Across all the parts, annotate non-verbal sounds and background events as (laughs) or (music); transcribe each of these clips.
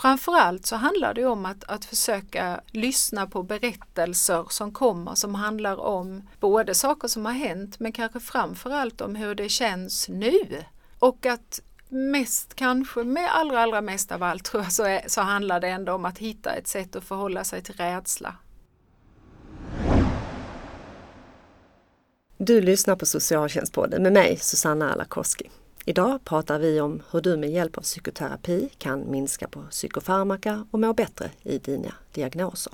framförallt så handlar det om att, att försöka lyssna på berättelser som kommer som handlar om både saker som har hänt men kanske framförallt om hur det känns nu. Och att mest kanske, med allra allra mest av allt tror jag, så, är, så handlar det ändå om att hitta ett sätt att förhålla sig till rädsla. Du lyssnar på Socialtjänstpodden med mig Susanna Alakoski. Idag pratar vi om hur du med hjälp av psykoterapi kan minska på psykofarmaka och må bättre i dina diagnoser.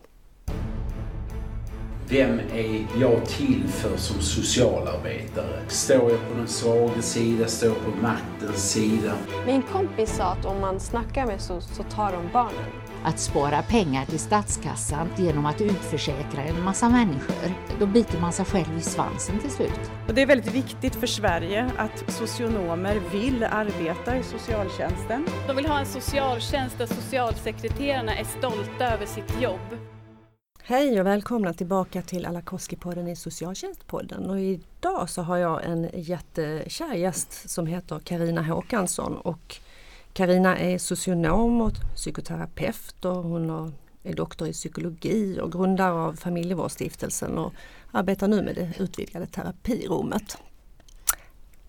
Vem är jag till för som socialarbetare? Står jag på den svaga sida? Står jag på maktens sida? Min kompis sa att om man snackar med SOS så tar de barnen. Att spara pengar till statskassan genom att utförsäkra en massa människor. Då biter man sig själv i svansen till slut. Och det är väldigt viktigt för Sverige att socionomer vill arbeta i socialtjänsten. De vill ha en socialtjänst där socialsekreterarna är stolta över sitt jobb. Hej och välkomna tillbaka till Alakoski-podden i Socialtjänstpodden. Och idag så har jag en jättekär gäst som heter Karina Håkansson och Karina är socionom och psykoterapeut och hon är doktor i psykologi och grundare av Familjevårdsstiftelsen och arbetar nu med det utvidgade terapirummet.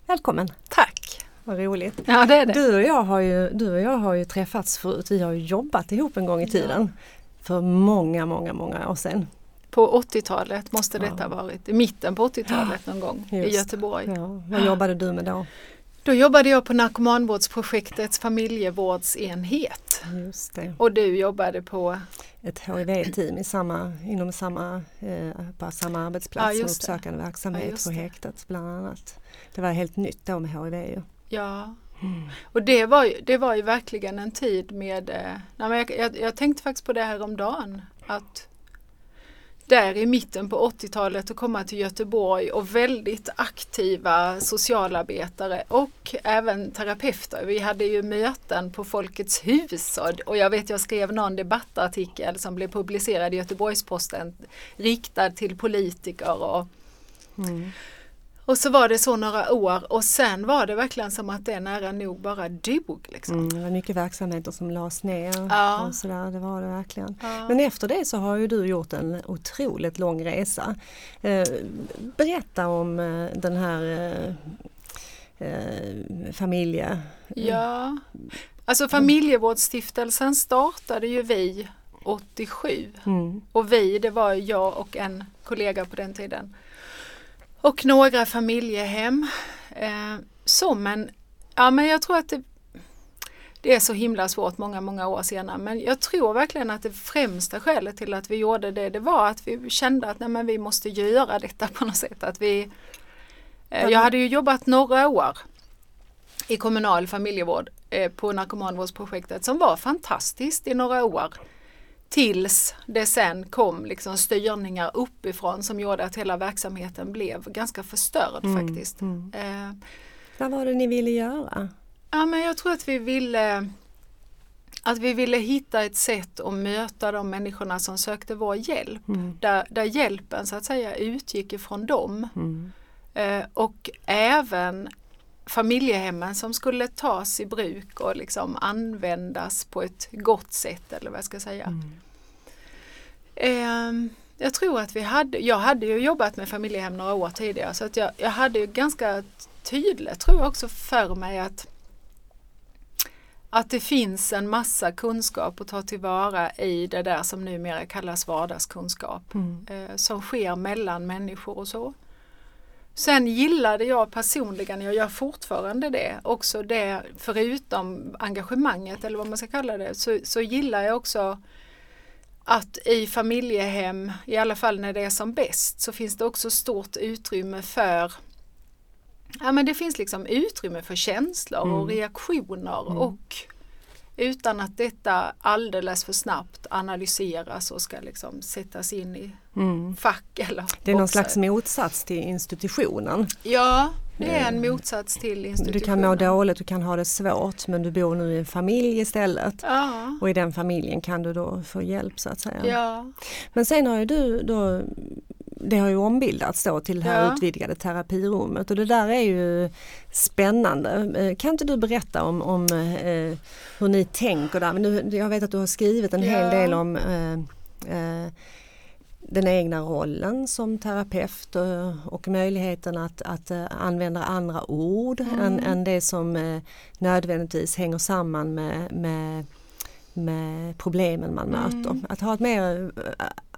Välkommen! Tack! Vad roligt! Ja, det är det. Du, och jag har ju, du och jag har ju träffats förut, vi har jobbat ihop en gång i tiden. Ja. För många, många, många år sedan. På 80-talet måste detta ha varit, i mitten på 80-talet någon gång Just. i Göteborg. Ja. Vad jobbade du med då? Då jobbade jag på narkomanvårdsprojektets familjevårdsenhet. Just det. Och du jobbade på? Ett HIV-team i samma, inom samma, eh, på samma arbetsplats ja, och uppsökande verksamhet ja, på häktet bland annat. Det var helt nytt då med HIV. Ja, Mm. Och det var, ju, det var ju verkligen en tid med, eh, nej men jag, jag, jag, tänkte faktiskt på det här om dagen att där i mitten på 80-talet att komma till Göteborg och väldigt aktiva socialarbetare och även terapeuter. Vi hade ju möten på Folkets hus och, och jag vet jag skrev någon debattartikel som blev publicerad i Göteborgs-Posten riktad till politiker och mm. Och så var det så några år och sen var det verkligen som att det nära nog bara dog. Liksom. Mm, det var mycket verksamheter som lades ner. Ja. Och sådär, det var det verkligen. Ja. Men efter det så har ju du gjort en otroligt lång resa. Eh, berätta om eh, den här eh, eh familje... Ja, alltså familjevårdsstiftelsen startade ju vi 87 mm. och vi det var jag och en kollega på den tiden. Och några familjehem. Eh, så men, ja men jag tror att det, det är så himla svårt många, många år senare. Men jag tror verkligen att det främsta skälet till att vi gjorde det, det var att vi kände att nej, men vi måste göra detta på något sätt. Att vi, eh, jag hade ju jobbat några år i kommunal familjevård eh, på narkomanvårdsprojektet som var fantastiskt i några år. Tills det sen kom liksom styrningar uppifrån som gjorde att hela verksamheten blev ganska förstörd mm, faktiskt. Mm. Eh, Vad var det ni ville göra? Ja men jag tror att vi ville att vi ville hitta ett sätt att möta de människorna som sökte vår hjälp. Mm. Där, där hjälpen så att säga utgick ifrån dem. Mm. Eh, och även familjehemmen som skulle tas i bruk och liksom användas på ett gott sätt eller vad jag ska säga. Mm. Eh, jag tror att vi hade, jag hade ju jobbat med familjehem några år tidigare så att jag, jag hade ju ganska tydligt, tror jag också för mig att att det finns en massa kunskap att ta tillvara i det där som numera kallas vardagskunskap mm. eh, som sker mellan människor och så. Sen gillade jag personligen, jag gör fortfarande det, också det förutom engagemanget eller vad man ska kalla det, så, så gillar jag också att i familjehem, i alla fall när det är som bäst, så finns det också stort utrymme för Ja men det finns liksom utrymme för känslor mm. och reaktioner mm. och utan att detta alldeles för snabbt analyseras och ska liksom sättas in i mm. fack. Eller det är någon slags motsats till institutionen. Ja, det är en motsats till institutionen. Du kan må dåligt, du kan ha det svårt men du bor nu i en familj istället. Ja. Och i den familjen kan du då få hjälp så att säga. Ja. Men sen har ju du då det har ju ombildats då till det här Ja. utvidgade terapirummet och det där är ju spännande. Eh, Kan inte du berätta om, om eh, hur ni tänker där? Men nu, jag vet att du har skrivit en hel Ja. del om eh, eh, den egna rollen som terapeut och, och möjligheten att, att eh, använda andra ord än, än det som nödvändigtvis hänger samman med, med, med problemen man möter. Att ha ett mer,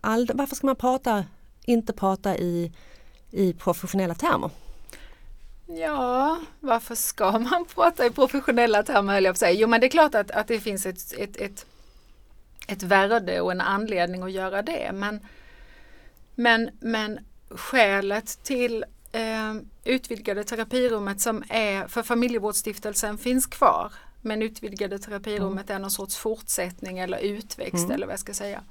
all, varför ska man prata, inte prata i, i professionella termer? Ja, varför ska man prata i professionella termer höll jag på att säga. Jo men det är klart att, att det finns ett, ett, ett, ett värde och en anledning att göra det. Men, men, men skälet till eh, utvidgade terapirummet som är för familjevårdsstiftelsen finns kvar. Men utvidgade terapirummet är någon sorts fortsättning eller utväxt eller vad jag ska säga.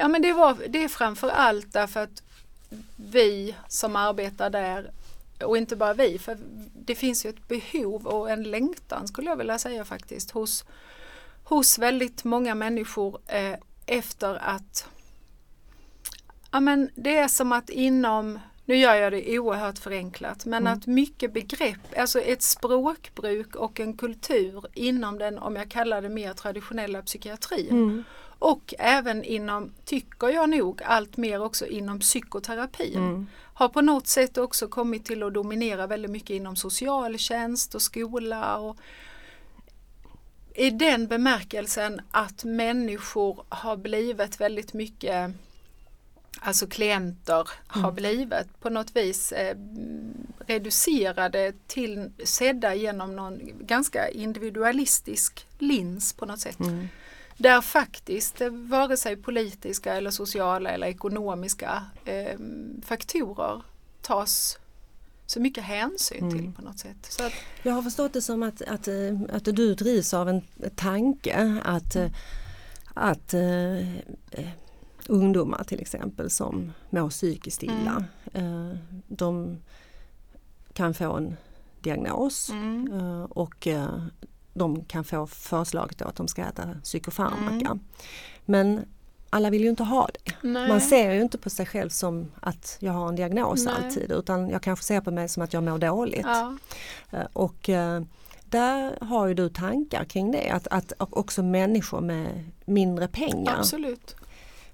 Ja men det, var, det är framför allt därför att vi som arbetar där och inte bara vi, för det finns ju ett behov och en längtan skulle jag vilja säga faktiskt hos, hos väldigt många människor eh, efter att ja, men det är som att inom, nu gör jag det oerhört förenklat, men att mycket begrepp, alltså ett språkbruk och en kultur inom den, om jag kallar det mer traditionella psykiatrin och även inom, tycker jag nog, allt mer också inom psykoterapin har på något sätt också kommit till att dominera väldigt mycket inom socialtjänst och skola. Och I den bemärkelsen att människor har blivit väldigt mycket Alltså klienter har blivit på något vis eh, reducerade till sedda genom någon ganska individualistisk lins på något sätt. Där faktiskt eh, vare sig politiska eller sociala eller ekonomiska eh, faktorer tas så mycket hänsyn till på något sätt. Så att, Jag har förstått det som att, att, eh, att du drivs av en tanke att, eh, att eh, eh, ungdomar till exempel som mår psykiskt illa, eh, de kan få en diagnos eh, och eh, de kan få förslaget då att de ska äta psykofarmaka. Men alla vill ju inte ha det. Nej. Man ser ju inte på sig själv som att jag har en diagnos Nej. alltid utan jag kanske ser på mig som att jag mår dåligt. ja, Eh, Och eh, där har ju du tankar kring det, att, att också människor med mindre pengar absolut.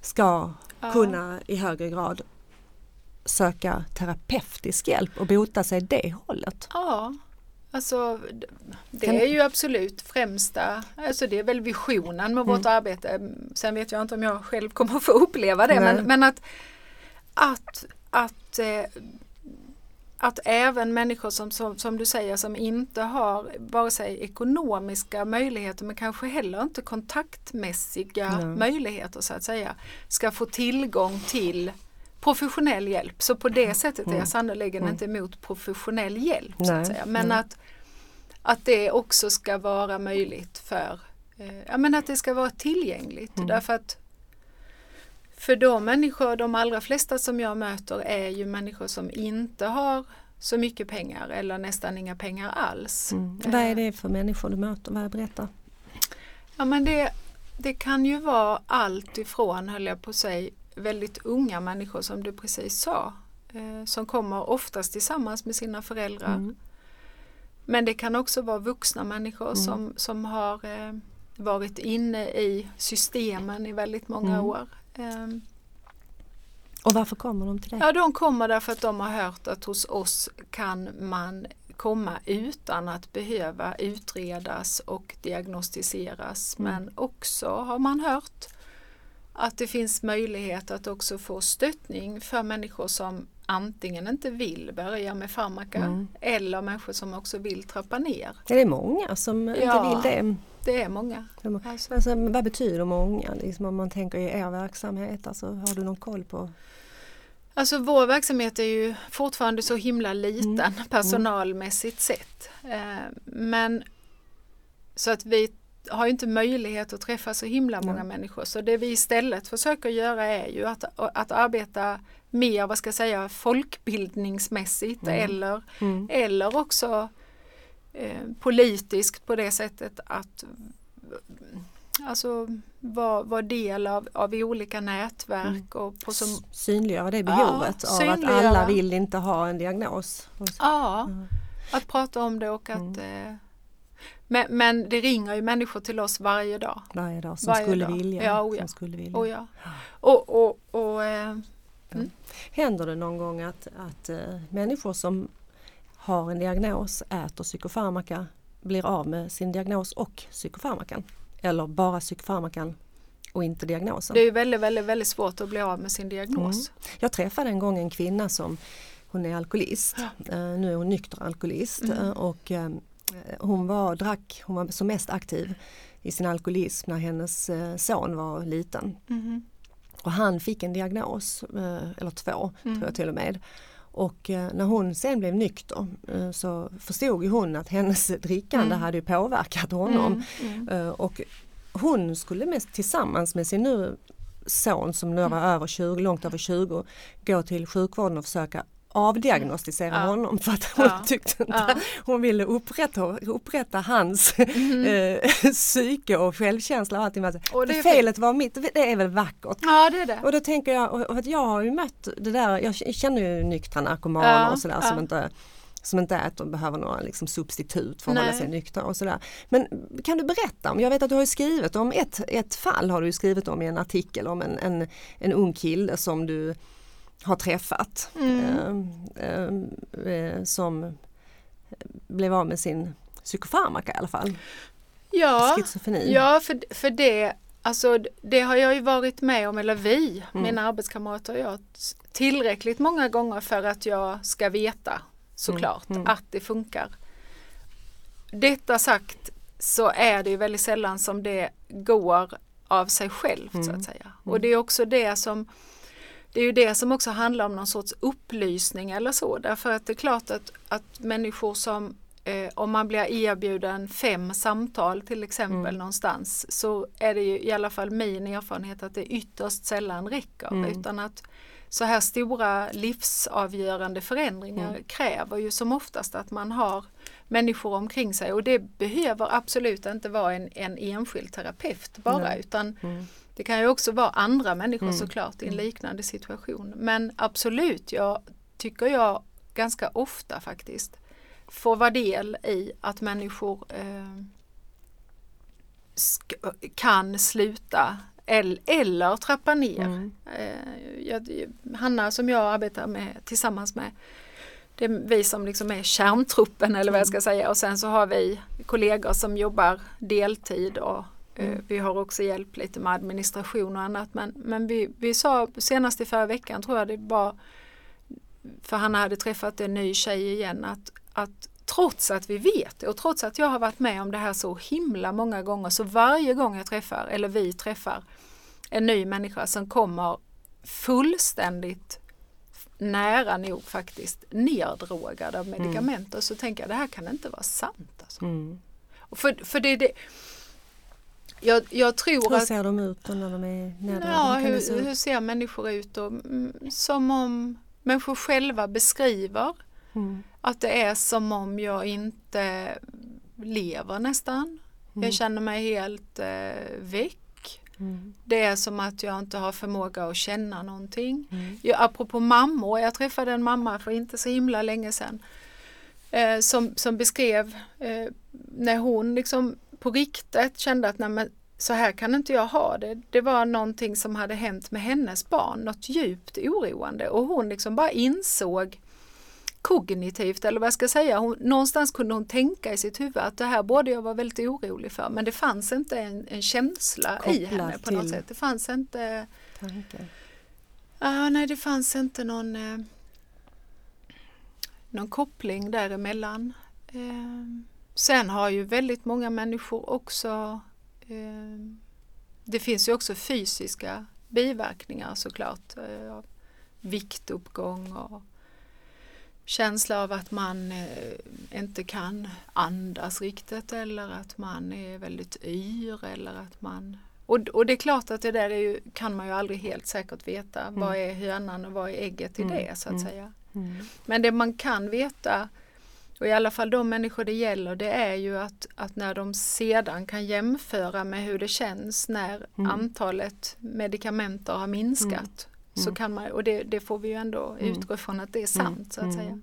ska Ja. kunna i högre grad söka terapeutisk hjälp och bota sig det hållet. Ja, alltså det är ju absolut främsta, alltså det är väl visionen med vårt arbete. Sen vet jag inte om jag själv kommer att få uppleva det men, men att, att, att, eh, att även människor som, som, som du säger som inte har vare sig ekonomiska möjligheter men kanske heller inte kontaktmässiga Nej. möjligheter så att säga ska få tillgång till professionell hjälp. Så på det sättet är jag sannerligen inte emot professionell hjälp. Så att säga. Men att, att det också ska vara möjligt för, eh, ja men att det ska vara tillgängligt. Därför att för de människor, de allra flesta som jag möter är ju människor som inte har så mycket pengar eller nästan inga pengar alls. Mm. Vad är det för människor du möter? Vad berättar? Ja men det, det kan ju vara allt ifrån, höll jag på att säga, väldigt unga människor som du precis sa. Eh, som kommer oftast tillsammans med sina föräldrar. Mm. Men det kan också vara vuxna människor som, som har eh, varit inne i systemen i väldigt många Mm. år. Eh, Och varför kommer de till dig? ja, de kommer därför att de har hört att hos oss kan man komma utan att behöva utredas och diagnostiseras. Men också har man hört att det finns möjlighet att också få stöttning för människor som antingen inte vill börja med farmaka eller människor som också vill trappa ner. Är det många som Ja. inte vill det? Det är många. Alltså. Alltså, vad betyder många liksom, om man tänker i er verksamhet? Alltså, har du någon koll på? Alltså vår verksamhet är ju fortfarande så himla liten Mm. personalmässigt sett. Eh, men så att vi har ju inte möjlighet att träffa så himla många människor. Så det vi istället försöker göra är ju att, att arbeta mer, vad ska jag säga, folkbildningsmässigt eller, eller också eh, politiskt på det sättet att alltså vara var del av, av olika nätverk Mm. och på som, Synliggöra det behovet av att alla vill inte ha en diagnos. Ja, Mm. att prata om det och att eh, men, men det ringer ju människor till oss varje dag. Varje dag som Varje skulle dag. vilja. Ja, oh ja. som skulle vilja. Och, ja. och, och, och eh, Händer det någon gång att, att eh, människor som har en diagnos äter psykofarmaka blir av med sin diagnos och psykofarmakan? Eller bara psykofarmakan och inte diagnosen? det är väldigt, väldigt, väldigt svårt att bli av med sin diagnos. Jag träffade en gång en kvinna som hon är alkoholist. Eh, nu är hon nykter alkoholist Mm. eh, och eh, hon var, drack, hon var som mest aktiv i sin alkoholism när hennes eh, son var liten. Mhm. Och han fick en diagnos, eh, eller två Mm. tror jag till och med. Och eh, när hon sen blev nykter så förstod ju hon att hennes (laughs) drickande Mm. hade påverkat honom. Mm, mm. Och hon skulle mest tillsammans med sin nu son som nu var över 20, långt över 20 gå till sjukvården och försöka avdiagnostisera Ja. honom för att hon Ja. tyckte inte, Ja. hon ville upprätta, upprätta hans eh, psyke och självkänsla och allting. Och det Felet var mitt, det är väl vackert. Ja det är det. Och då tänker jag, och att jag har ju mött det där, jag känner ju nyktra narkomaner Ja, och sådär som inte som inte äter och behöver några liksom substitut för att hålla Nej. sig nyktra och sådär. Men kan du berätta om, jag vet att du har skrivit om ett, ett fall har du skrivit om i en artikel om en, en, en ung kille som du har träffat Mm. eh, eh, som blev av med sin psykofarmaka i alla fall, Ja, schizofreni. ja för, för det, alltså, det har jag ju varit med om, eller vi, Mm. mina arbetskamrater och jag, tillräckligt många gånger för att jag ska veta såklart Mm, mm. att det funkar. Detta sagt så är det ju väldigt sällan som det går av sig självt så Mm. att säga. Och det är också det som det är ju det som också handlar om någon sorts upplysning eller så. Därför att det är klart att, att människor som eh, om man blir erbjuden fem samtal till exempel Mm. någonstans så är det ju i alla fall min erfarenhet att det ytterst sällan räcker. Mm. Utan att så här stora livsavgörande förändringar Mm. kräver ju som oftast att man har människor omkring sig och det behöver absolut inte vara en, en enskild terapeut bara Nej. utan Mm. Det kan ju också vara andra människor Mm. såklart i en liknande situation. Men absolut, jag tycker jag ganska ofta faktiskt får vara del i att människor eh, kan sluta eller, eller trappa ner. Mm. Eh, jag, Hanna som jag arbetar med tillsammans med det är vi som liksom är kärntruppen eller vad jag ska säga och sen så har vi kollegor som jobbar deltid och vi har också hjälp lite med administration och annat men, men vi, vi sa senast i förra veckan tror jag det var för Hanna hade träffat en ny tjej igen att, att trots att vi vet det och trots att jag har varit med om det här så himla många gånger så varje gång jag träffar eller vi träffar en ny människa som kommer fullständigt nära nog faktiskt neddrogad av medicamenter så tänker jag det här kan inte vara sant. Alltså. Mm. För, för det det jag, jag tror Hur att ser de ut då när de är neddragna? Ja, det se hur, hur ser människor ut? Och, mm, som om människor själva beskriver Mm. att det är som om jag inte lever nästan. Mm. Jag känner mig helt eh, väck. Mm. Det är som att jag inte har förmåga att känna någonting. Mm. Jag, apropå mammor, jag träffade en mamma för inte så himla länge sedan eh, som, som beskrev eh, när hon liksom på riktigt kände att nej, men, så här kan inte jag ha det. Det var någonting som hade hänt med hennes barn, något djupt oroande och hon liksom bara insåg kognitivt eller vad jag ska säga, hon, någonstans kunde hon tänka i sitt huvud att det här borde jag vara väldigt orolig för men det fanns inte en, en känsla i Kopplad henne på något sätt. Det fanns inte Tanken. Ah, nej, det fanns inte någon, eh, någon koppling däremellan. Eh, sen har ju väldigt många människor också eh, Det finns ju också fysiska biverkningar såklart. Eh, viktuppgång och känsla av att man eh, inte kan andas riktigt eller att man är väldigt yr eller att man och, och det är klart att det där är ju, kan man ju aldrig helt säkert veta. Vad är hönan och vad är ägget i Mm, det så att mm. säga. Mm. Men det man kan veta och i alla fall de människor det gäller, det är ju att, att när de sedan kan jämföra med hur det känns när Mm. antalet medikamenter har minskat. Så Mm. kan man, och det, det får vi ju ändå Mm. utgå ifrån att det är sant så att Mm. säga.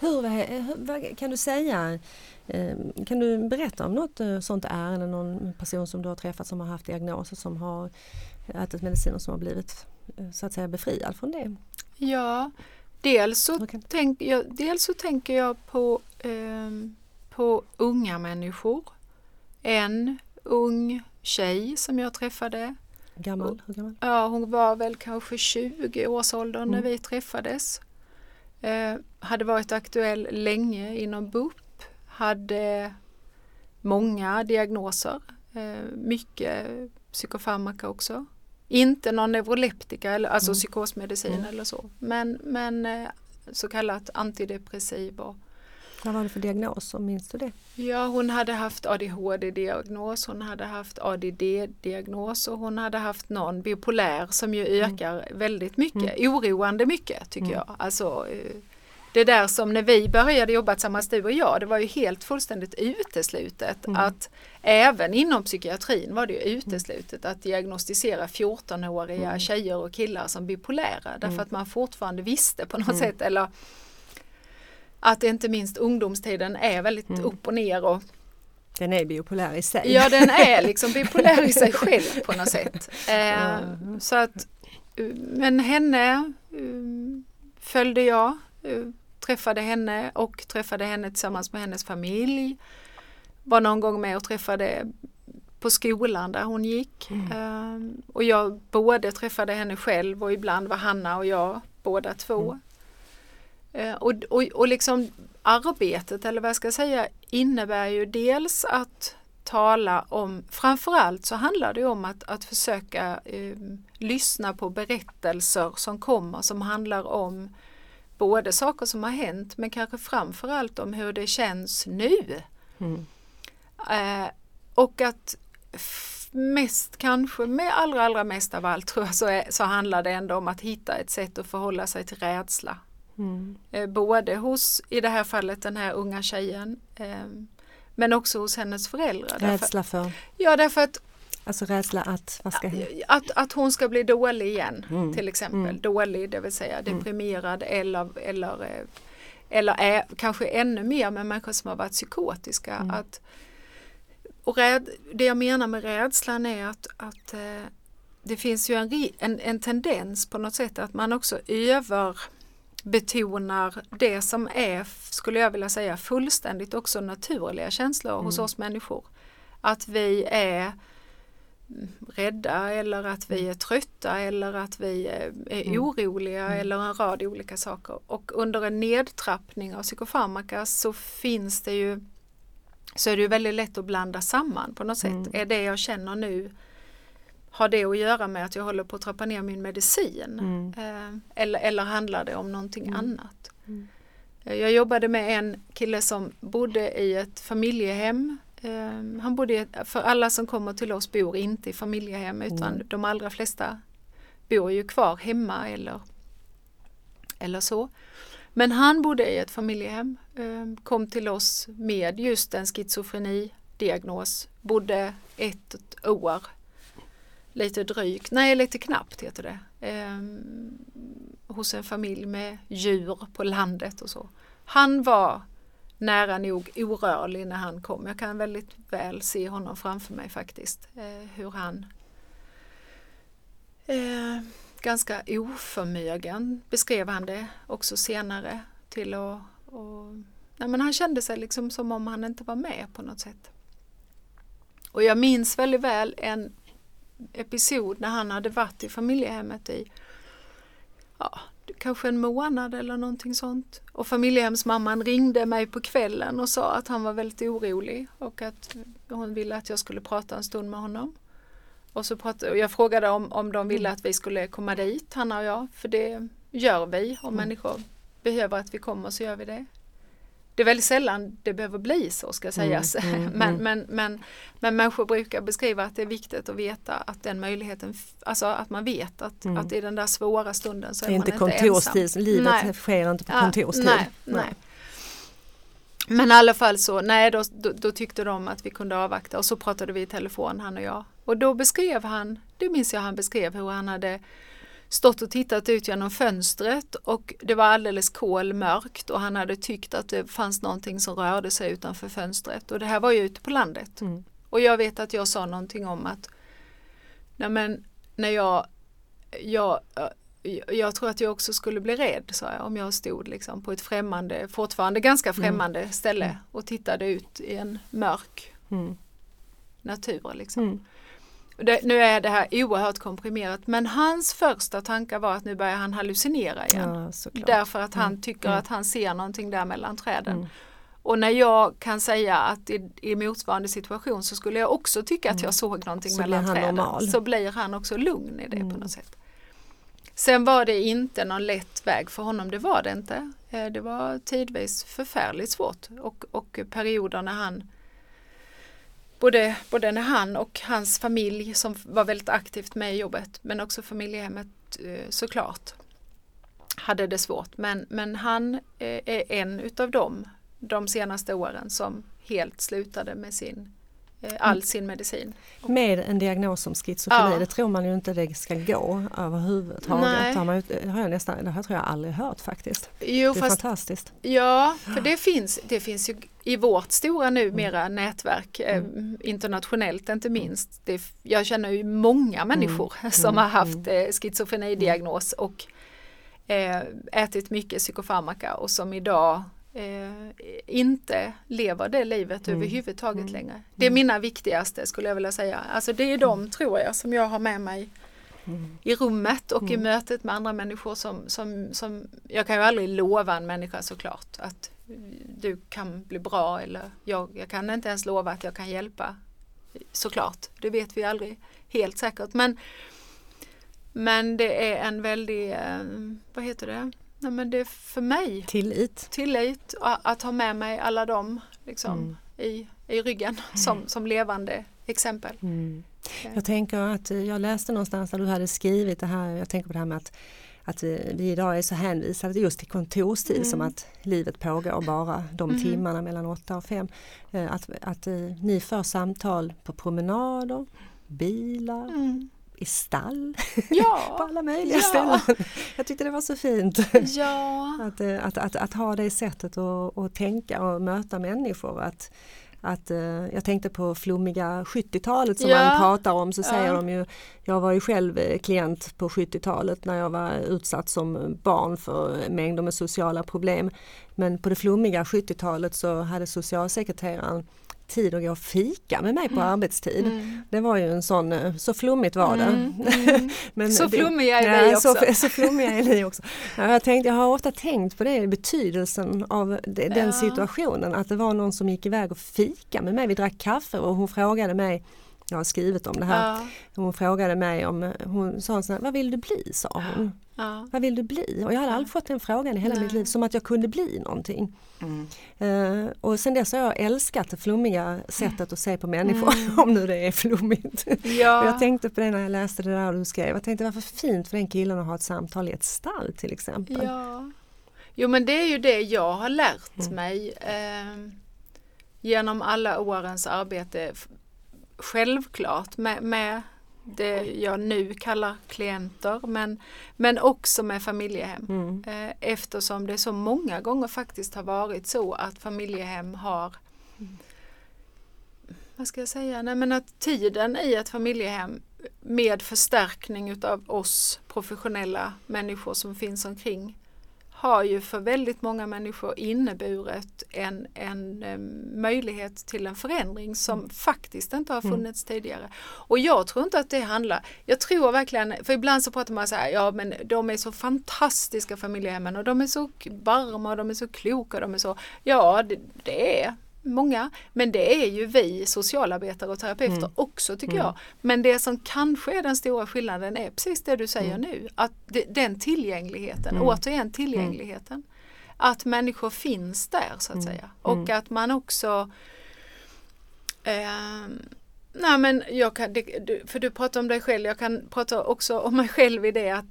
Hur, hur, vad kan du säga, eh, kan du berätta om något eh, sånt ärende, någon person som du har träffat som har haft diagnoser som har ätit mediciner som har blivit eh, så att säga befriad från det? Ja, dels så, kan- tänk, jag, dels så tänker jag på, ehm, på unga människor. En ung tjej som jag träffade. Gammal? Hur gammal? Ja, hon var väl kanske 20 års ålder när Mm. vi träffades. Eh, hade varit aktuell länge inom BUP. Hade många diagnoser. Eh, mycket psykofarmaka också. Inte någon neuroleptika, eller, alltså Mm. psykosmedicin Mm. eller så. Men, men eh, så kallat antidepressiv. Och, Vad var det för diagnoser, minns du det? Ja, hon hade haft ADHD-diagnos, hon hade haft ADD-diagnos och hon hade haft någon bipolär som ju ökar väldigt mycket, oroande mycket tycker Mm. jag. Alltså, eh, det där som när vi började jobba tillsammans du och jag, det var ju helt fullständigt uteslutet Mm. att även inom psykiatrin var det ju uteslutet att diagnostisera 14-åriga Mm. tjejer och killar som bipolära därför Mm. att man fortfarande visste på något Mm. sätt eller att inte minst ungdomstiden är väldigt Mm. upp och ner och Den är bipolär i sig. ja den är (laughs) liksom bipolär i sig själv på något sätt. Eh, så att, men henne eh, följde jag, eh, träffade henne och träffade henne tillsammans med hennes familj. Var någon gång med och träffade på skolan där hon gick. Eh, och jag både träffade henne själv och ibland var Hanna och jag båda två. Eh, och, och, och liksom arbetet, eller vad jag ska säga, innebär ju dels att tala om, framförallt så handlar det om att, att försöka eh, lyssna på berättelser som kommer som handlar om både saker som har hänt men kanske framförallt om hur det känns nu. Mm. Eh, och att mest kanske, med allra allra mest av allt tror jag, så, är, så handlar det ändå om att hitta ett sätt att förhålla sig till rädsla. Mm. Eh, både hos, i det här fallet, den här unga tjejen eh, men också hos hennes föräldrar. Därför, Rädsla för, ja, därför att, alltså rädsla att, vad ska att, att hon ska bli dålig igen Mm. till exempel. Mm. Dålig, det vill säga deprimerad eller, eller, eh, eller är, kanske ännu mer med människor som har varit psykotiska. Mm. Att, och räd, det jag menar med rädslan är att, att eh, det finns ju en, en, en tendens på något sätt att man också överbetonar det som är, skulle jag vilja säga, fullständigt också naturliga känslor hos Mm. oss människor. Att vi är mm, rädda eller att vi är trötta eller att vi är, är Mm. oroliga eller en rad olika saker. Och under en nedtrappning av psykofarmaka så finns det ju så är det ju väldigt lätt att blanda samman på något sätt. Mm. Är det jag känner nu har det att göra med att jag håller på att trappa ner min medicin? Mm. Eh, eller, eller handlar det om någonting Mm. annat? Mm. Eh, Jag jobbade med en kille som bodde i ett familjehem. Eh, Han bodde, för alla som kommer till oss bor inte i familjehem utan Mm. de allra flesta bor ju kvar hemma eller, eller så. Men han bodde i ett familjehem, eh, kom till oss med just en schizofreni-diagnos, bodde ett år, lite drygt, nej lite knappt heter det, eh, hos en familj med djur på landet och så. Han var nära nog orörlig när han kom. Jag kan väldigt väl se honom framför mig faktiskt. Eh, hur han eh, ganska oförmögen beskrev han det också senare till att och, nej, men han kände sig liksom som om han inte var med på något sätt. Och jag minns väldigt väl en episod när han hade varit i familjehemmet i ja, kanske en månad eller någonting sånt. Och familjehemsmamman ringde mig på kvällen och sa att han var väldigt orolig och att hon ville att jag skulle prata en stund med honom. Och så pratade, och jag frågade om, om de ville att vi skulle komma dit, Hanna och jag, för det gör vi. Om människor behöver att vi kommer så gör vi det. Det är väldigt sällan det behöver bli så ska sägas. Mm, (laughs) mm, men, mm. men, men, men människor brukar beskriva att det är viktigt att veta att den möjligheten, alltså att man vet att, Mm. att i den där svåra stunden så är man inte inte ensam. kontorstid, livet Nej. sker inte på Ja, kontorstid. nej, nej. Men i alla fall så, nej då, då, då, tyckte de att vi kunde avvakta och så pratade vi i telefon han och jag. Och då beskrev han, det minns jag han beskrev hur han hade stått och tittat ut genom fönstret och det var alldeles kolmörkt och han hade tyckt att det fanns någonting som rörde sig utanför fönstret och det här var ju ute på landet. Mm. Och jag vet att jag sa någonting om att nej men, när jag, jag jag tror att jag också skulle bli rädd sa jag, om jag stod liksom på ett främmande, fortfarande ganska mm. främmande mm. ställe och tittade ut i en mörk mm. natur. Liksom. Mm. Det, nu är det här oerhört komprimerat men hans första tankar var att nu börjar han hallucinera igen. Ja, därför att han mm. tycker mm. att han ser någonting där mellan träden. Och när jag kan säga att i, i motsvarande situation så skulle jag också tycka att jag såg någonting så mellan träden. Normal. Så blir han också lugn i det på något sätt. Sen var det inte någon lätt väg för honom, det var det inte. Eh, det var tidvis förfärligt svårt och, och perioder när han både, både när han och hans familj som var väldigt aktivt med i jobbet men också familjehemmet eh, såklart hade det svårt. Men, men han eh, är en utav dem de senaste åren som helt slutade med sin all sin medicin. Med en diagnos som schizofreni, ja. det tror man ju inte det ska gå överhuvudtaget. Det har, man, det har jag nästan, det har jag aldrig hört faktiskt. Jo, det är fast, fantastiskt. Ja, för det finns, det finns ju i vårt stora numera mm. nätverk eh, mm. internationellt inte minst. Det, jag känner ju många mm. människor (laughs) mm. som har haft mm. eh, schizofrenidiagnos och eh, ätit mycket psykofarmaka och som idag eh, inte lever det livet mm. överhuvudtaget mm. längre. Det är mina viktigaste skulle jag vilja säga. Alltså det är de tror jag som jag har med mig mm. i rummet och i mm. mötet med andra människor som, som, som jag kan ju aldrig lova en människa såklart att du kan bli bra eller jag, jag kan inte ens lova att jag kan hjälpa såklart. Det vet vi aldrig helt säkert men men det är en väldig, eh, vad heter det, Nej, men det är för mig tillit, tillit att ha med mig alla dem liksom, mm. i, i ryggen som, mm. som levande exempel. Mm. Jag tänker att eh, jag läste någonstans där du hade skrivit det här, jag tänker på det här med att att eh, vi idag är så hänvisade just till kontorstid mm. som att livet pågår bara de mm. timmarna mellan åtta och fem. Eh, att, att ni för samtal på promenader, bilar, mm i stall ja, (laughs) på alla möjliga ja. ställen. Jag tyckte det var så fint ja. att, eh, att, att, att, ha det sättet att, att tänka och möta människor. Att, att, eh, jag tänkte på flummiga 70-talet som ja. man pratar om så säger de ju Jag var ju själv eh, klient på 70-talet när jag var utsatt som barn för mängder med sociala problem. Men på det flummiga 70-talet så hade socialsekreteraren tid att gå och fika med mig på mm. arbetstid. Mm. Det var ju en sån, eh, så flummigt var det. Mm. (laughs) mm. Så flummiga är vi också. Så, så flummiga är ni också. jag, tänkte, jag har ofta tänkt på det, betydelsen av det, den ja. situationen, att det var någon som gick iväg och fika med mig. Vi drack kaffe och hon frågade mig jag har skrivit om det här. Ja. Hon frågade mig om, hon sa så här, vad vill du bli? sa hon. Ja. Vad vill du bli? Och jag hade aldrig fått den frågan i hela Nej. mitt liv, som att jag kunde bli någonting. Mm. Uh, och sen dess har jag älskat det flummiga sättet att se på människor, mm. (laughs) om nu det är flummigt. Ja. jag tänkte på det när jag läste det där du skrev, jag tänkte varför fint för den killen att ha ett samtal i ett stall till exempel. Ja. Jo men det är ju det jag har lärt mm. mig eh, genom alla årens arbete självklart med, med det jag nu kallar klienter men, men också med familjehem. Mm. Eh, eftersom det så många gånger faktiskt har varit så att familjehem har vad ska jag säga, nej men att tiden i ett familjehem med förstärkning utav oss professionella människor som finns omkring har ju för väldigt många människor inneburit en, en möjlighet till en förändring som mm. faktiskt inte har mm. funnits mm. tidigare. Och jag tror inte att det handlar, jag tror verkligen, för ibland så pratar man så här, ja men de är så fantastiska familjehemmen och de är så varma och de är så kloka, de är så, ja det, det är många, men det är ju vi socialarbetare och terapeuter mm. också tycker mm. jag. Men det som kanske är den stora skillnaden är precis det du säger mm. nu, att det, den tillgängligheten, mm. återigen tillgängligheten. Att människor finns där så att mm. säga och mm. att man också eh, Nej men jag kan, för du pratar om dig själv, jag kan prata också om mig själv i det att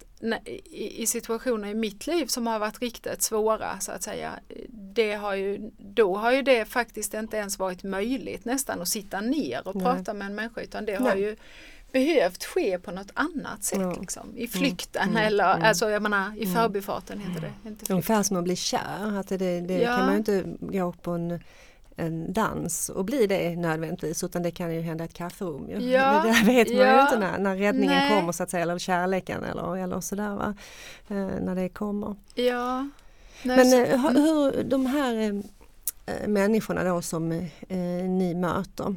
i, situationer i mitt liv som har varit riktigt svåra så att säga. Det har ju, då har ju det faktiskt inte ens varit möjligt nästan att sitta ner och Nej. prata med en människa utan det har Nej. ju behövt ske på något annat sätt. Ja. Liksom. I flykten Mm. eller Mm. alltså jag menar i förbifarten heter det. Inte. Ungefär som att bli kär, att det, det, det Ja. kan man ju inte gå på en, en dans och bli det nödvändigtvis utan det kan ju hända ett kafferum. Ju. Ja, Det där vet man ju ja. inte när, när räddningen Nej. kommer så att säga, eller kärleken eller, eller sådär va. Eh, när det kommer. Ja. Nej, Men eh, hur, mm. hur de här eh, eh, människorna då som eh, ni möter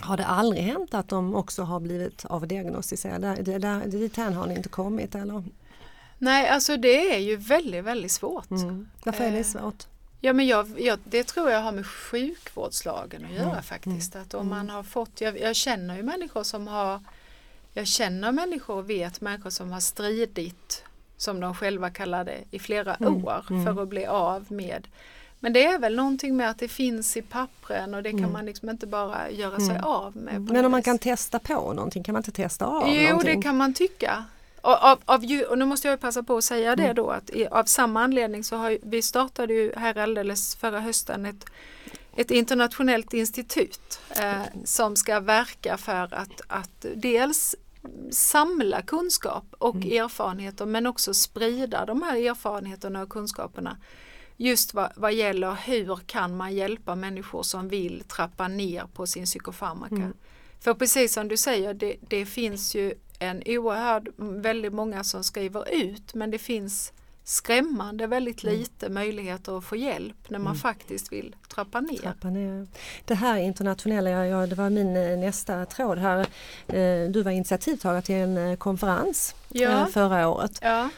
har det aldrig hänt att de också har blivit avdiagnostiserade? Det, där, dithän har ni inte kommit eller? Nej, alltså det är ju väldigt, väldigt svårt. Mm. Varför är det Eh, svårt? Ja, men jag, jag, det tror jag har med sjukvårdslagen att göra Mm. faktiskt. Att om man har fått, jag, jag känner ju människor som har, jag känner människor och vet människor som har stridit, som de själva kallar det, i flera Mm, år mm. för att bli av med. Men det är väl någonting med att det finns i pappren och det kan Mm. man liksom inte bara göra sig Mm. av med. Men om man kan testa på någonting, kan man inte testa av Jo, någonting? det kan man tycka. Och, av, av, och nu måste jag passa på att säga det Mm. då att i, av samma anledning så har vi startade ju här alldeles förra hösten ett, ett internationellt institut eh, som ska verka för att, att dels samla kunskap och Mm. erfarenheter men också sprida de här erfarenheterna och kunskaperna just vad, vad gäller hur kan man hjälpa människor som vill trappa ner på sin psykofarmaka. Mm. För precis som du säger, det, det finns ju en oerhörd, väldigt många som skriver ut men det finns skrämmande väldigt Mm. lite möjligheter att få hjälp när man faktiskt vill trappa ner. Trappa ner. Det här internationella, ja, det var min eh, nästa tråd här. Eh, Du var initiativtagare till en eh, konferens Ja. förra året. Ja,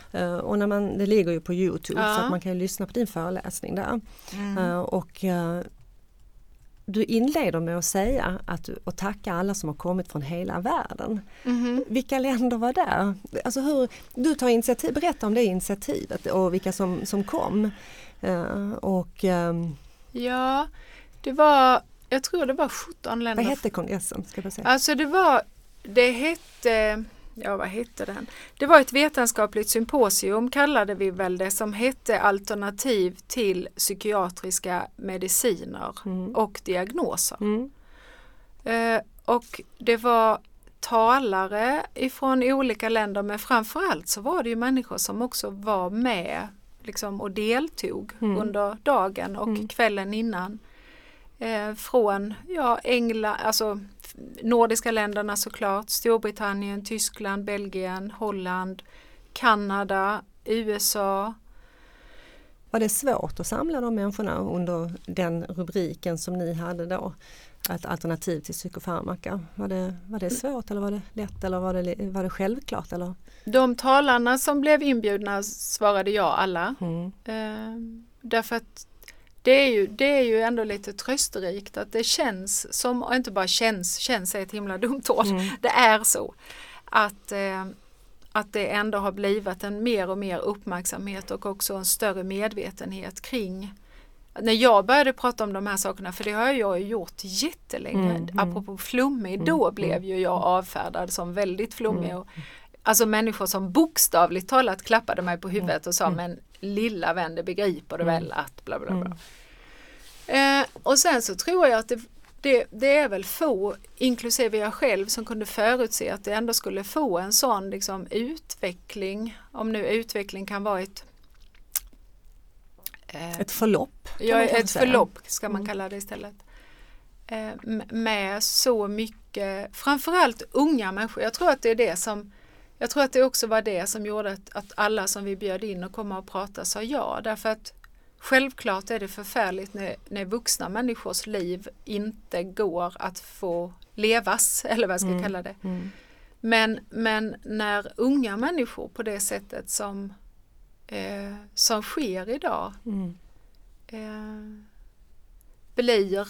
Och när man, det ligger ju på Youtube Ja. så att man kan lyssna på din föreläsning där. Mm. Och du inleder med att säga att du, och tacka alla som har kommit från hela världen. Mhm. Vilka länder var där? Alltså hur, du tar initiativ, berätta om det initiativet och vilka som, som kom. Eh, Och ehm, ja det var, jag tror det var 17 länder. vad hette kongressen? Ska jag säga? Alltså det var, det hette, ja vad hette den? Det var ett vetenskapligt symposium kallade vi väl det som hette alternativ till psykiatriska mediciner Mm. och diagnoser. Mm. Eh, och det var talare ifrån olika länder men framförallt så var det ju människor som också var med liksom, och deltog Mm. under dagen och Mm. kvällen innan. Eh, från ja, England, alltså nordiska länderna såklart, Storbritannien, Tyskland, Belgien, Holland, Kanada, USA. Var det svårt att samla de människorna under den rubriken som ni hade då? Ett alternativ till psykofarmaka. Var det, var det svårt eller var det lätt eller var det, var det självklart? Eller? De talarna som blev inbjudna svarade ja alla. Mm. Eh, därför att det är, ju, det är ju ändå lite trösterikt att det känns som, och inte bara känns, känns är ett himla dumt ord, Mm. det är så att, eh, att det ändå har blivit en mer och mer uppmärksamhet och också en större medvetenhet kring när jag började prata om de här sakerna, för det har jag gjort jättelänge, Mm, mm. apropå flummig, Mm, då mm. blev ju jag avfärdad som väldigt flummig. Mm. Och, alltså människor som bokstavligt talat klappade mig på huvudet och sa men lilla vän det begriper du Mm. väl att bla bla bla. Mm. Eh, och sen så tror jag att det, det, det är väl få, inklusive jag själv, som kunde förutse att det ändå skulle få en sån liksom, utveckling, om nu utveckling kan vara ett eh, Ett förlopp? Ja, ett säga. förlopp ska man Mm. kalla det istället. Eh, med så mycket, framförallt unga människor. Jag tror att det är det som jag tror att det också var det som gjorde att, att alla som vi bjöd in och komma och prata sa ja. Därför att självklart är det förfärligt när, när vuxna människors liv inte går att få levas, (laughs) eller vad jag ska Mm. kalla det. Mm. Men, men när unga människor på det sättet som, eh, som sker idag Mm. eh, blir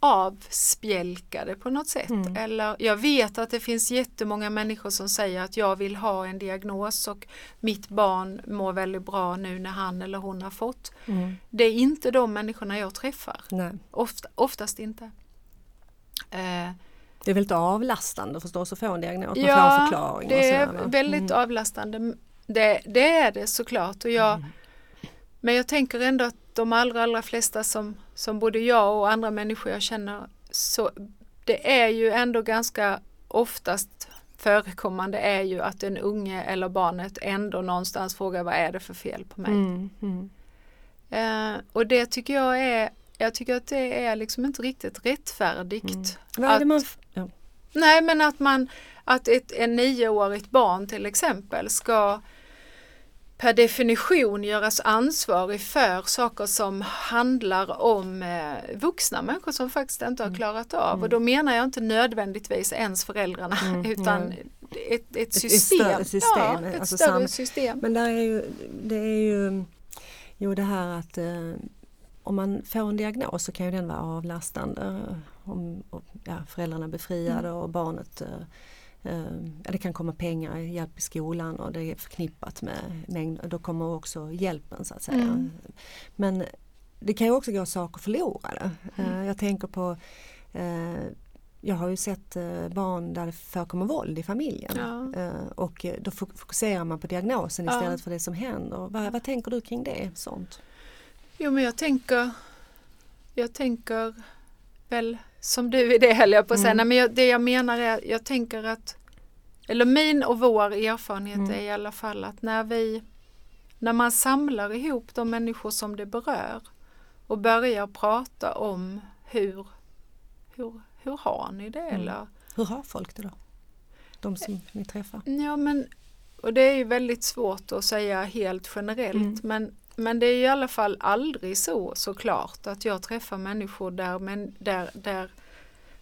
avspjälkade på något sätt. Mm. Eller jag vet att det finns jättemånga människor som säger att jag vill ha en diagnos och mitt barn mår väldigt bra nu när han eller hon har fått. Mm. Det är inte de människorna jag träffar. Nej. Ofta, oftast inte. Eh, Det är väldigt avlastande förstås att få en diagnos, man får en Ja, förklaring. det är sådär, väldigt Mm. avlastande. Det, det är det såklart. Och jag, Men jag tänker ändå att de allra, allra flesta som, som både jag och andra människor jag känner, så det är ju ändå ganska oftast förekommande är ju att den unge eller barnet ändå någonstans frågar vad är det för fel på mig. Mm, mm. Eh, och det tycker jag är, jag tycker att det är liksom inte riktigt rättfärdigt. Mm. Att- man, ja. Nej men att man, att ett en nioårigt barn till exempel ska per definition göras ansvarig för saker som handlar om eh, vuxna människor som faktiskt inte Mm. har klarat av. Och då menar jag inte nödvändigtvis ens föräldrarna (laughs) utan Mm, ja. ett, ett ett system. större system, Ja, ett alltså större system. Men där är ju, det är ju jo det här att eh, om man får en diagnos så kan ju den vara avlastande. Om och, ja, föräldrarna är befriade och barnet eh, eh, det kan komma pengar, hjälp i skolan och det är förknippat med mängd, då kommer också hjälpen så att säga. Mm. Men det kan ju också gå saker förlorade. Eh, jag tänker på eh, jag har ju sett eh, barn där det förekommer våld i familjen Ja. Eh, och eh, då fok- fokuserar man på diagnosen Ja. istället för det som händer. Vad, vad tänker du kring det? Sånt? Jo men jag tänker, jag tänker väl som du i det höll jag på att säga. Mm. Nej, men jag, det jag menar är, jag tänker att, eller min och vår erfarenhet Mm. är i alla fall att när vi, när man samlar ihop de människor som det berör och börjar prata om hur, hur, hur har ni det Mm. eller Hur har folk det då? De som ni träffar? Ja men och det är ju väldigt svårt att säga helt generellt Mm. men, men det är i alla fall aldrig så såklart att jag träffar människor där, men, där, där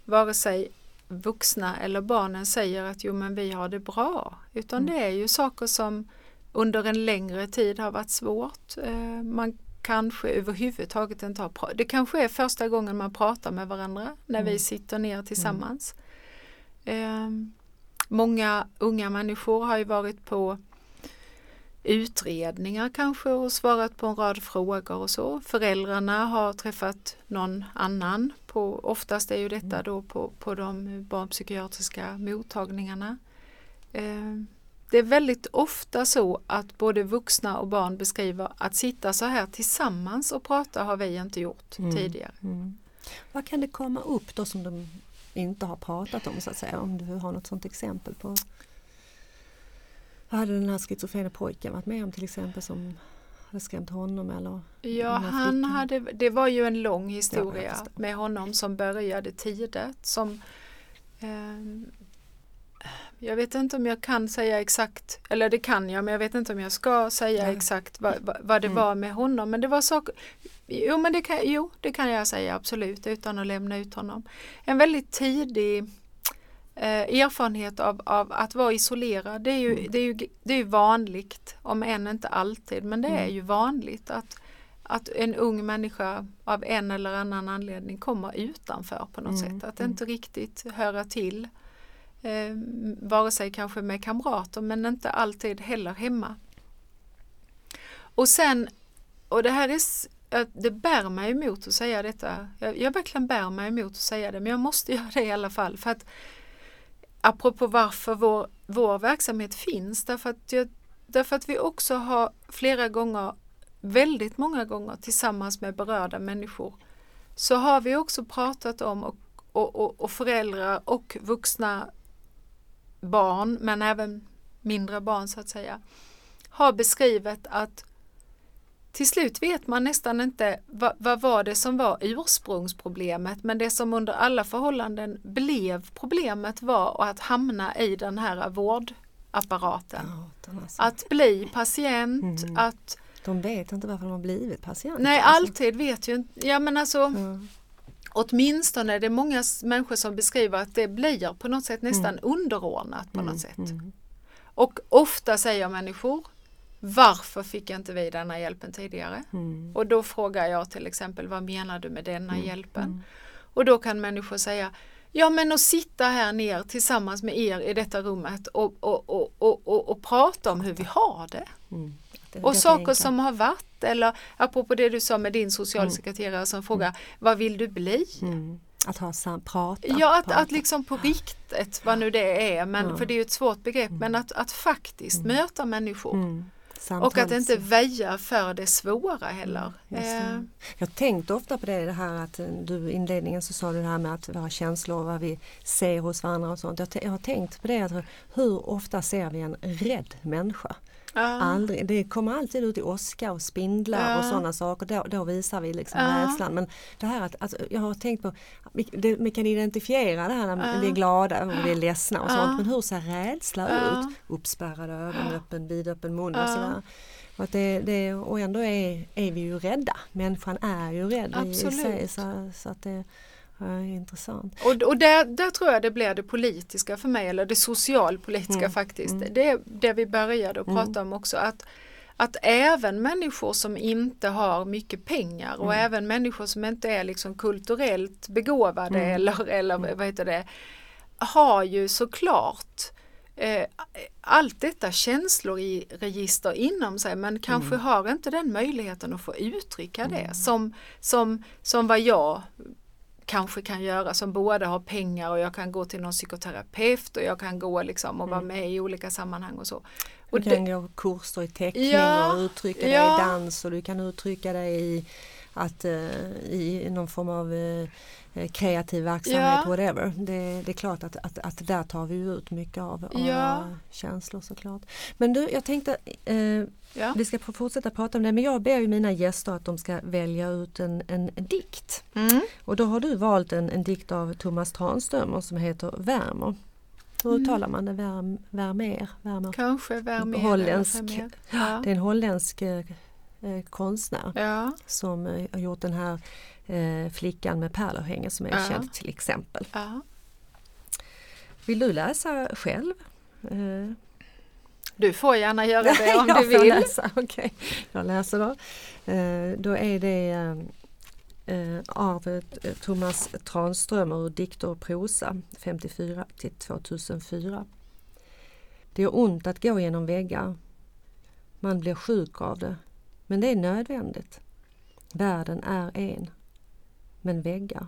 vare sig vuxna eller barnen säger att jo men vi har det bra utan Mm. det är ju saker som under en längre tid har varit svårt. Eh, man kanske överhuvudtaget inte har. Det kanske är första gången man pratar med varandra när vi Mm. sitter ner tillsammans. Ehm, Många unga människor har ju varit på utredningar kanske och svarat på en rad frågor och så. Föräldrarna har träffat någon annan. På, oftast är ju detta då på, på de barnpsykiatriska mottagningarna. Eh, Det är väldigt ofta så att både vuxna och barn beskriver att sitta så här tillsammans och prata har vi inte gjort Mm. tidigare. Mm. Vad kan det komma upp då som de inte har pratat om så att säga? Om du har något sådant exempel på vad hade den här schizofrena pojken varit med om till exempel som hade skrämt honom eller Ja, han hade, det var ju en lång Ja, historia förstår. med honom som började tidigt. Som, ehm, jag vet inte om jag kan säga exakt, eller det kan jag, men jag vet inte om jag ska säga Nej. exakt vad, vad, vad det Mm. var med honom. Men det var saker, jo, men det kan, jo, det kan jag säga absolut utan att lämna ut honom. En väldigt tidig eh, erfarenhet av, av att vara isolerad. Det är, ju, Mm. det, är ju, det är ju vanligt, om än inte alltid, men det är Mm. ju vanligt att, att en ung människa av en eller annan anledning kommer utanför på något Mm, sätt. Att mm. inte riktigt höra till. Eh, vare sig kanske med kamrater men inte alltid heller hemma. Och sen, och det här är, det bär mig emot att säga detta. Jag, jag verkligen bär mig emot att säga det men jag måste (laughs) göra det i alla fall. För att apropå varför vår, vår verksamhet finns. Därför att, jag, därför att vi också har flera gånger, väldigt många gånger tillsammans med berörda människor så har vi också pratat om och, och, och, och föräldrar och vuxna barn men även mindre barn så att säga har beskrivit att till slut vet man nästan inte vad, vad var det som var ursprungsproblemet men det som under alla förhållanden blev problemet var att hamna i den här vårdapparaten. Alltså. Att bli patient, Mm. att De vet inte varför de har blivit patienter. nej alltså. alltid vet ju inte, ja men alltså Ja. åtminstone är det många människor som beskriver att det blir på något sätt nästan underordnat på något sätt. Mm. Och ofta säger människor varför fick inte vi denna hjälpen tidigare? Mm. Och då frågar jag till exempel vad menar du med denna Mm. hjälpen? Mm. Och då kan människor säga Ja men att sitta här ner tillsammans med er i detta rummet och, och, och, och, och, och prata om hur vi har det. Mm. Det- Och det saker som har varit eller apropå det du sa med din socialsekreterare som frågar vad vill du bli? Mm. Att ha sam, prata. Ja, att, prata. att liksom på riktigt, vad nu det är, men, Ja. för det är ju ett svårt begrepp, men att, att faktiskt möta människor. Mm. Och att inte väja för det svåra heller. Mm, det. Eh, Jag har tänkt ofta på det, det här att eh, du i inledningen så sa du det här med att våra känslor, vad vi ser hos varandra och sånt. Jag, jag har tänkt på det, att hur ofta ser vi en rädd människa? Aldrig, det kommer alltid ut i åska och spindlar och sådana saker. Då, då visar vi liksom rädslan. Men det här att, att jag har tänkt på, vi, det, vi kan identifiera det här när vi är glada och vi är ledsna och sånt. Men hur ser rädsla ut? Uppspärrade ögon, öppen, vidöppen mun och sådär. Och, att det, det, och ändå är, är vi ju rädda. Människan är ju rädd i- i sig. Absolut. Så, så att det ja, intressant. Och, och där, där tror jag det blir det politiska för mig, eller det socialpolitiska Mm, faktiskt. mm. Det är det vi började att prata om också. Att, att även människor som inte har mycket pengar och Mm. även människor som inte är liksom kulturellt begåvade Mm. eller, eller vad heter det, har ju såklart eh, allt detta känslor i register inom sig men kanske Mm. har inte den möjligheten att få uttrycka det som, som, som vad jag kanske kan göra som både har pengar och jag kan gå till någon psykoterapeut och jag kan gå liksom och vara med i olika sammanhang och så. Och Du kan gå kurser i teckning Ja, och uttrycka dig ja. i dans och du kan uttrycka dig i, att, eh, i någon form av eh, eh, kreativ verksamhet, Ja. whatever. Det, det är klart att, att, att där tar vi ut mycket av, Ja. känslor såklart. Men du, jag tänkte eh, ja. vi ska fortsätta prata om det men jag ber ju mina gäster att de ska välja ut en, en, dikt. Mm. Och då har du valt en, en dikt av Thomas Tranströmer som heter Värmer. Hur Mm. uttalar man det? Värm, värmer? Värmer? Kanske Vermeer. Holländsk. Vermeer. Ja. Det är en holländsk eh, konstnär Ja. som eh, har gjort den här eh, flickan med pärlörhänge som är Ja. känd till exempel. Ja. Vill du läsa själv? Eh, Du får gärna göra det (laughs) om du vill. Läsa. (laughs) Okej, jag läser då. Eh, då är det eh, av Thomas Tranströmer ur Dikter och prosa 54 till 2004. Det gör ont att gå genom väggar. Man blir sjuk av det. Men det är nödvändigt. Världen är en. Men väggar.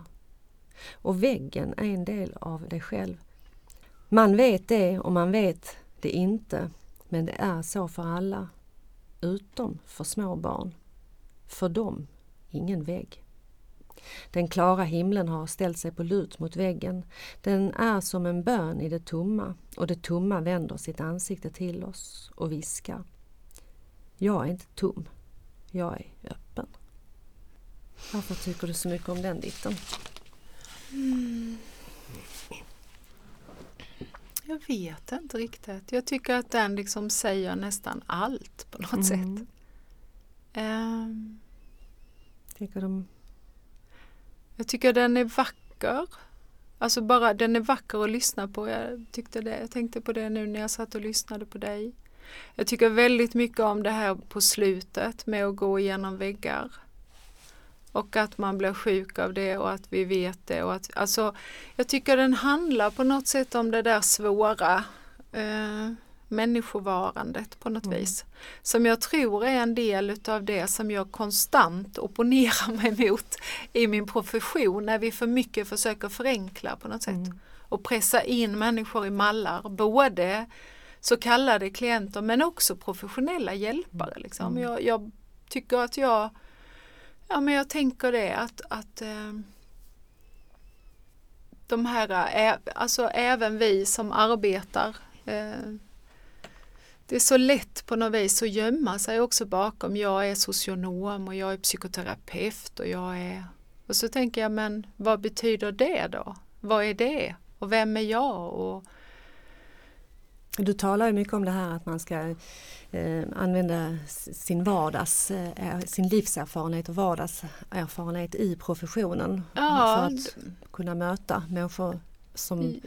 Och väggen är en del av dig själv. Man vet det och man vet det inte. Men det är så för alla. Utom för små barn. För dem ingen vägg. Den klara himlen har ställt sig på lut mot väggen. Den är som en bön i det tomma och det tomma vänder sitt ansikte till oss och viskar. Jag är inte tom. Jag är öppen. Varför tycker du så mycket om den dikten? Jag vet inte riktigt. Jag tycker att den liksom säger nästan allt på något Mm. sätt. Ehm, Tycker de... jag tycker den är vacker. Alltså bara den är vacker att lyssna på. Jag, tyckte det, jag tänkte på det nu när jag satt och lyssnade på dig. Jag tycker väldigt mycket om det här på slutet med att gå igenom väggar. Och att man blir sjuk av det och att vi vet det. Och att, alltså, jag tycker den handlar på något sätt om det där svåra eh, människovarandet på något Mm. vis. Som jag tror är en del utav det som jag konstant opponerar (laughs) mig mot i min profession när vi för mycket försöker förenkla på något sätt Mm. och pressa in människor i mallar. Både så kallade klienter men också professionella hjälpare. Liksom. Mm. Jag, jag tycker att jag Ja men jag tänker det att, att eh, de här, ä, alltså även vi som arbetar eh, det är så lätt på något vis att gömma sig också bakom jag är socionom och jag är psykoterapeut och jag är och så tänker jag men vad betyder det då? Vad är det? Och vem är jag? Och, Du talar ju mycket om det här att man ska eh, använda sin vardags, eh, sin livserfarenhet och vardagserfarenhet i professionen Ja, för att kunna möta människor som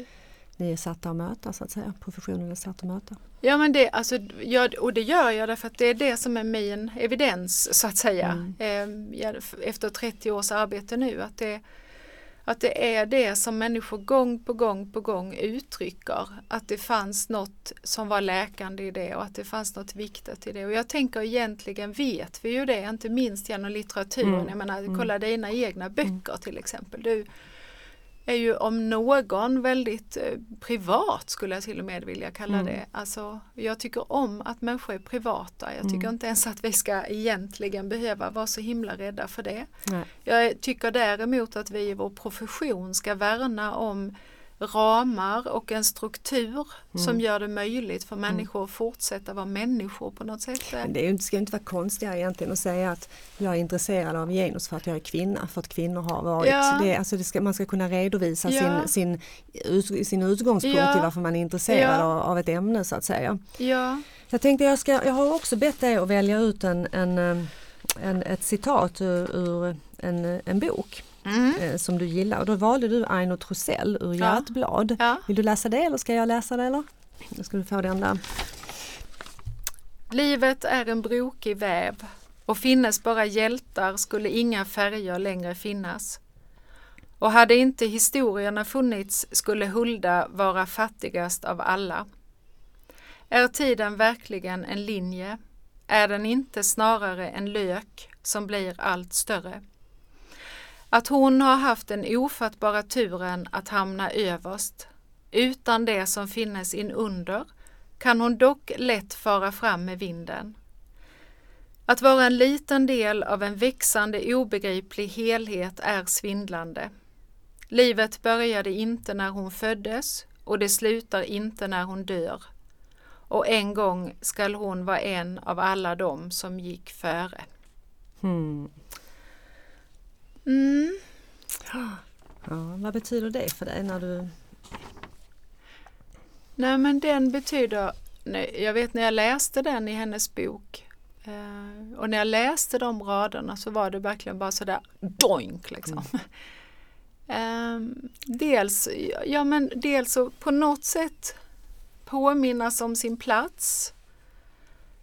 ni är satta att möta så att säga. Professionen är satt att möta. Ja men det, alltså, jag, och det gör jag därför att det är det som är min evidens så att säga. Eh, jag- efter 30 års arbete nu att det, att det är det som människor gång på gång på gång uttrycker. Att det fanns något som var läkande i det och att det fanns något viktigt i det. Och jag tänker egentligen vet vi ju det, inte minst genom litteraturen. Mm. Jag menar, Mm. kolla dina egna böcker till exempel. Du, är ju om någon väldigt eh, privat skulle jag till och med vilja kalla Mm. det. Alltså, jag tycker om att människor är privata. Jag tycker Mm. inte ens att vi ska egentligen behöva vara så himla rädda för det. Nej. Jag tycker däremot att vi i vår profession ska värna om ramar och en struktur Mm. som gör det möjligt för människor att fortsätta vara människor på något sätt. Det är inte- ska inte vara konstigare egentligen att säga att jag är intresserad av genus för att jag är kvinna, för att kvinnor har varit. Ja. Det, alltså det ska, man ska kunna redovisa Ja. sin, sin, sin utgångspunkt Ja. i varför man är intresserad Ja. av, av ett ämne så att säga. Ja, Jag tänkte jag, ska, jag har också bett dig att välja ut en, en, eh, en, ett citat ur, ur en, en bok mm. eh, som du gillar och då valde du Aino Trosell ur Ja. Hjärtblad. ja. Vill du läsa det eller ska jag läsa det eller? Då ska du få den där. Livet är en brokig väv och finnes bara hjältar skulle inga färger längre finnas. Och hade inte historierna funnits skulle Hulda vara fattigast av alla. Är tiden verkligen en linje? Är den inte snarare en lök som blir allt större? Att hon har haft den ofattbara turen att hamna överst, utan det som finnes inunder, kan hon dock lätt fara fram med vinden. Att vara en liten del av en växande obegriplig helhet är svindlande. Livet började inte när hon föddes och det slutar inte när hon dör. Och en gång skall hon vara en av alla dem som gick före. Hmm. Mm. Ja, vad betyder det för dig när du Nej men den betyder, jag vet när jag läste den i hennes bok eh, och när jag läste de raderna så var det verkligen bara sådär doink liksom. (laughs) Ehm, dels, ja men dels så på något sätt påminnas om sin plats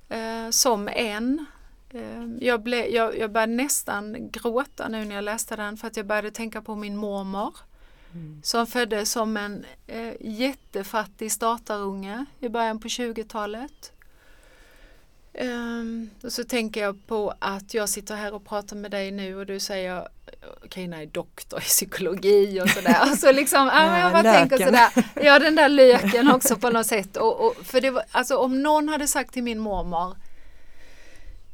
eh, som en. Eh, jag, ble, jag, jag började nästan gråta nu när jag läste den för att jag började tänka på min mormor som föddes som en eh, jättefattig statarunge i början på 20-talet. Ehm, och så tänker jag på att jag sitter här och pratar med dig nu och du säger Carina är doktor i psykologi och sådär. Alltså liksom, ja, men jag Ja, bara tänker sådär, ja den där löken också på något sätt. Och, och, för det var, alltså om någon hade sagt till min mormor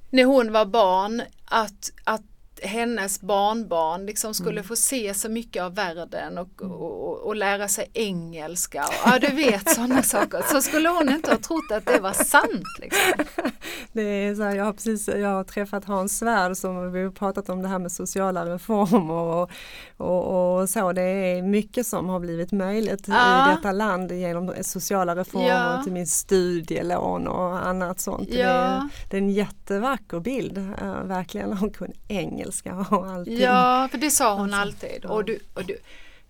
när hon var barn att, att hennes barnbarn liksom skulle få se så mycket av världen och, och, och, och lära sig engelska. Och, ja, du vet sådana (laughs) saker. Så skulle hon inte ha trott att det var sant. Liksom. (laughs) Det är så här, jag har precis jag har träffat Hans Svärd som vi har pratat om det här med sociala reformer och, och, så. Det är mycket som har blivit möjligt Ja. i detta land genom sociala reformer, Ja. till min studielån och annat sånt. Det, Ja. är, det är en jättevacker bild, äh, verkligen. Hon kunde engelska (laughs) och allting. Ja, för det sa hon Alltså, alltid. Och du, och du,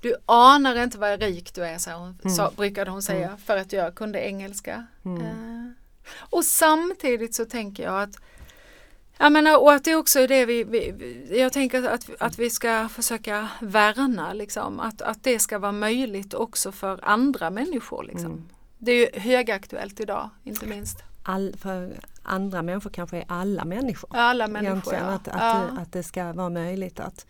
du anar inte vad rik du är, så hon, Mm. sa, brukade hon säga, för att jag kunde engelska. Mm. Eh, och samtidigt så tänker jag att jag menar, och att det också är det vi, vi vi- jag tänker att, att vi ska försöka värna, liksom, att, att det ska vara möjligt också för andra människor. Liksom. Mm. Det är ju högaktuellt idag, inte minst. All, för andra människor kanske är alla människor. Alla människor. Ja. att, att, ja. att det ska vara möjligt att,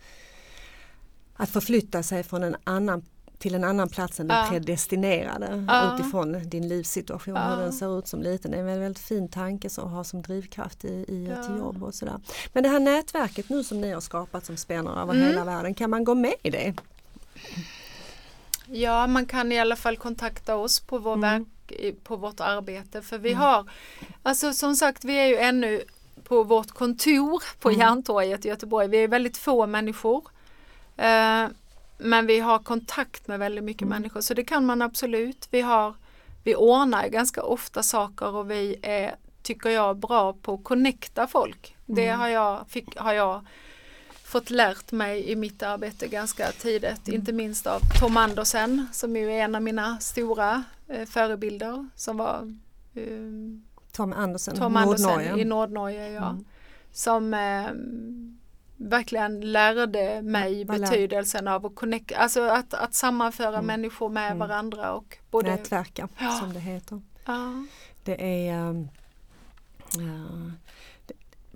att förflytta sig från en annan till en annan plats än den Ja. predestinerade Ja. utifrån din livssituation, Ja. hur den ser ut som liten. Det är en väldigt, väldigt fin tanke som har som drivkraft i, i ett Ja. jobb och sådär. Men det här nätverket nu som ni har skapat som spänner över Mm. hela världen, kan man gå med i det? Ja, man kan i alla fall kontakta oss på, vår Mm. På vårt arbete för vi har, alltså som sagt vi är ju ännu på vårt kontor på Mm. Järntorget i Göteborg. Vi är väldigt få människor. Eh, men vi har kontakt med väldigt mycket Mm. människor så det kan man absolut. Vi, har, vi ordnar ganska ofta saker och vi är, tycker jag, bra på att connecta folk. Det Mm. har jag, fick, har jag fått lärt mig i mitt arbete ganska tidigt, Mm. inte minst av Tom Andersen som ju är en av mina stora eh, förebilder som var eh, Tom Andersen, Tom Andersen Nordnorge. i Nordnorge. Ja. Mm. Som eh, verkligen lärde mig lär- betydelsen av att, connect, alltså att, att sammanföra Mm. människor med Mm. varandra och både Nätverka Ja. som det heter. ja, Det är ja, det-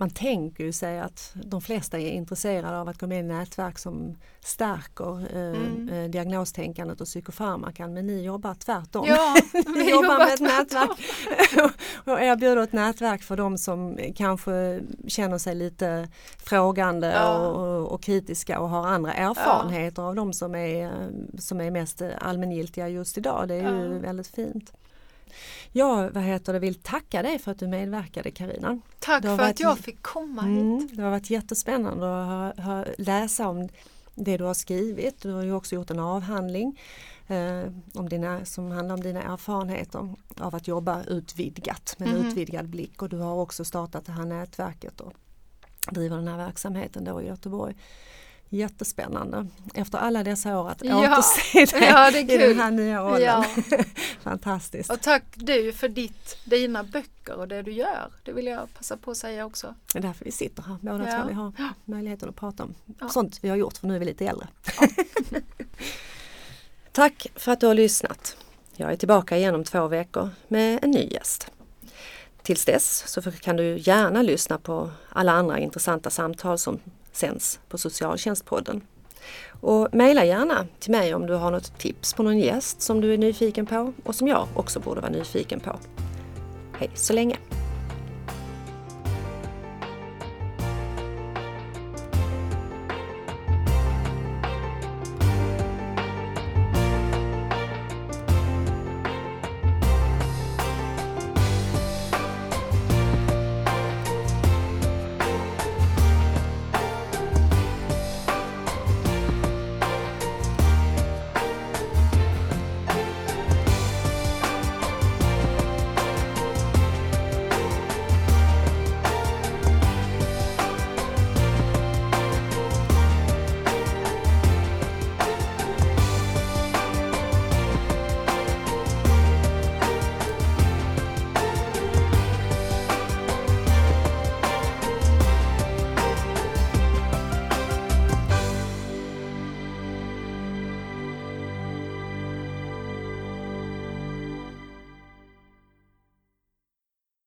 man tänker ju sig att de flesta är intresserade av att gå med i nätverk som stärker eh, Mm. eh, diagnostänkandet och psykofarmakan men ni jobbar tvärtom. Ja, (laughs) ni jobbar med ett nätverk (laughs) och erbjuder ett nätverk för de som kanske känner sig lite frågande Ja. och, och kritiska och har andra erfarenheter av de som är, som är mest allmängiltiga just idag. Det är ju Ja. väldigt fint. Jag vad heter det, vill tacka dig för att du medverkade Karina. Tack för varit att jag fick komma Mm, hit. det har varit jättespännande att ha, ha, läsa om det du har skrivit. Du har ju också gjort en avhandling eh, om dina, som handlar om dina erfarenheter av att jobba utvidgat med en Mhm. utvidgad blick och du har också startat det här nätverket och driver den här verksamheten då i Göteborg. Jättespännande efter alla dessa år att Ja. återse (laughs) dig Ja, i den här nya rollen. Ja. (laughs) Fantastiskt. Och tack du för ditt, dina böcker och det du gör. Det vill jag passa på att säga också. Det är därför vi sitter här båda Ja. två. Vi har möjligheten att prata om Ja. sånt vi har gjort för nu är vi lite äldre. (laughs) Tack för att du har lyssnat. Jag är tillbaka igen om två veckor med en ny gäst. Tills dess så kan du gärna lyssna på alla andra intressanta samtal som sänds på Socialtjänstpodden. Och mejla gärna till mig om du har något tips på någon gäst som du är nyfiken på och som jag också borde vara nyfiken på. Hej så länge!